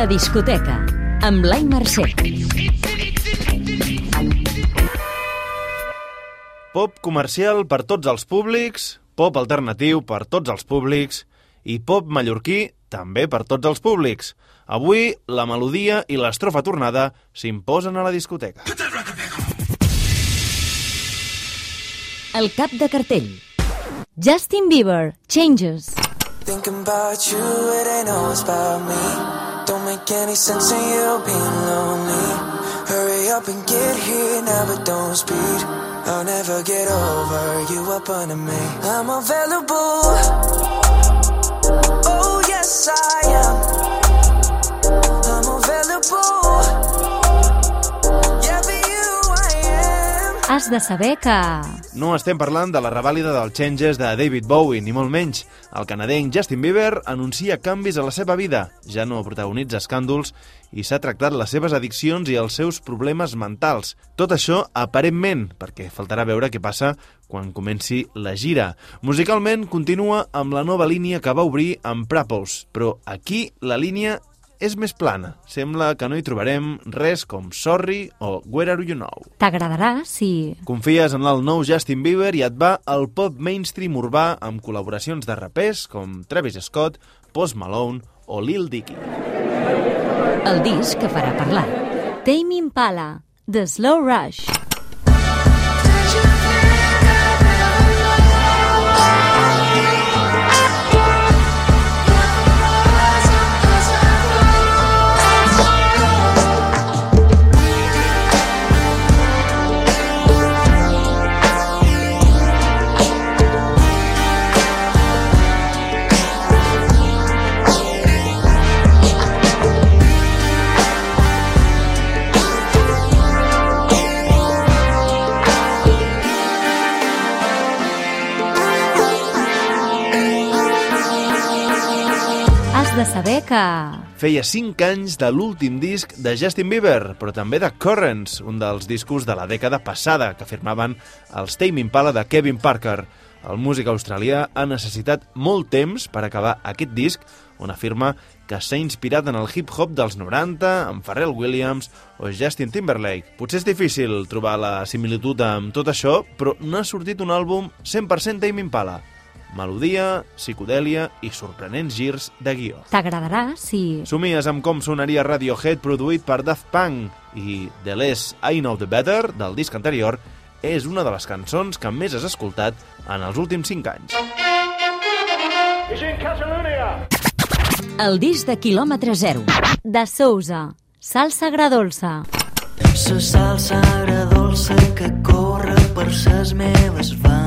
La discoteca, amb Blai Mercè. Pop comercial per tots els públics, pop alternatiu per tots els públics i pop mallorquí també per tots els públics. Avui, la melodia i l'estrofa tornada s'imposen a la discoteca. El cap de cartell. Justin Bieber, Changes. Thinking about you, it ain't always about me. Make any sense in you being lonely. Hurry up and get here now, but don't speed. I'll never get over you up under me. I'm available. Oh, yes, I am. Has de saber que... No estem parlant de la revàlida dels Changes de David Bowie, ni molt menys. El canadenc Justin Bieber anuncia canvis a la seva vida. Ja no protagonitza escàndols i s'ha tractat les seves addiccions i els seus problemes mentals. Tot això, aparentment, perquè faltarà veure què passa quan comenci la gira. Musicalment, continua amb la nova línia que va obrir amb Prapos, però aquí la línia és més plana. Sembla que no hi trobarem res com Sorry o Where Are You Now. T'agradarà si... Confies en el nou Justin Bieber i et va al pop mainstream urbà amb col·laboracions de rapers com Travis Scott, Post Malone o Lil Dicky. El disc que farà parlar. Tame Impala, The Slow Rush. Que... Feia 5 anys de l'últim disc de Justin Bieber, però també de Currents, un dels discos de la dècada passada que firmaven els Tame Impala de Kevin Parker. El músic australià ha necessitat molt temps per acabar aquest disc, on afirma que s'ha inspirat en el hip-hop dels 90, amb Pharrell Williams o Justin Timberlake. Potser és difícil trobar la similitud amb tot això, però no ha sortit un àlbum 100% Tame Impala melodia, psicodèlia i sorprenents girs de guió. T'agradarà si... Somies amb com sonaria Radiohead produït per Daft Punk i The Less I Know The Better del disc anterior és una de les cançons que més has escoltat en els últims 5 anys. El disc de quilòmetre zero. De Sousa. Salsa agradolça. Sa salsa agradolça que corre per ses meves venes.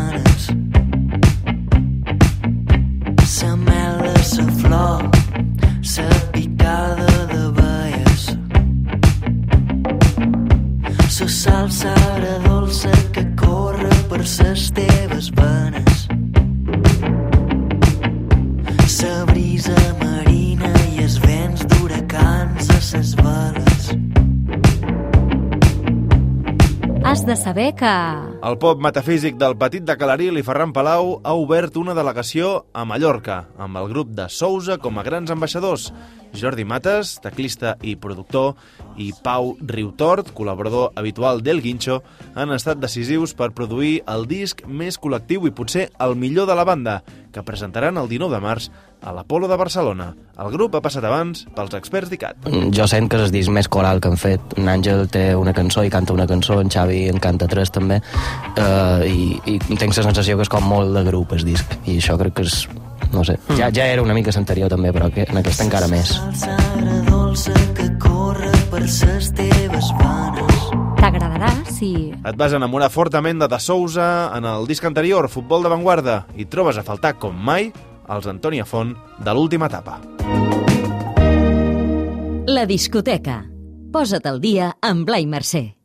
Has de saber que... El pop metafísic del Petit de Calaril i Ferran Palau ha obert una delegació a Mallorca, amb el grup de Sousa com a grans ambaixadors. Jordi Mates, teclista i productor, i Pau Riutort, col·laborador habitual del Guincho, han estat decisius per produir el disc més col·lectiu i potser el millor de la banda, que presentaran el 19 de març a l'Apolo de Barcelona. El grup ha passat abans pels experts d'ICAT. Jo sent que és el disc més coral que han fet. En Àngel té una cançó i canta una cançó, en Xavi en canta tres també, uh, i, i tinc la sensació que és com molt de grup el disc, i això crec que és no sé, ja, ja era una mica l'anterior també, però que en aquest encara més. Salsa agradolça Si... Et vas enamorar fortament de De Sousa en el disc anterior, Futbol d'avantguarda, i trobes a faltar, com mai, els Antònia Font de l'última etapa. La discoteca. Posa't al dia amb Blai Mercè.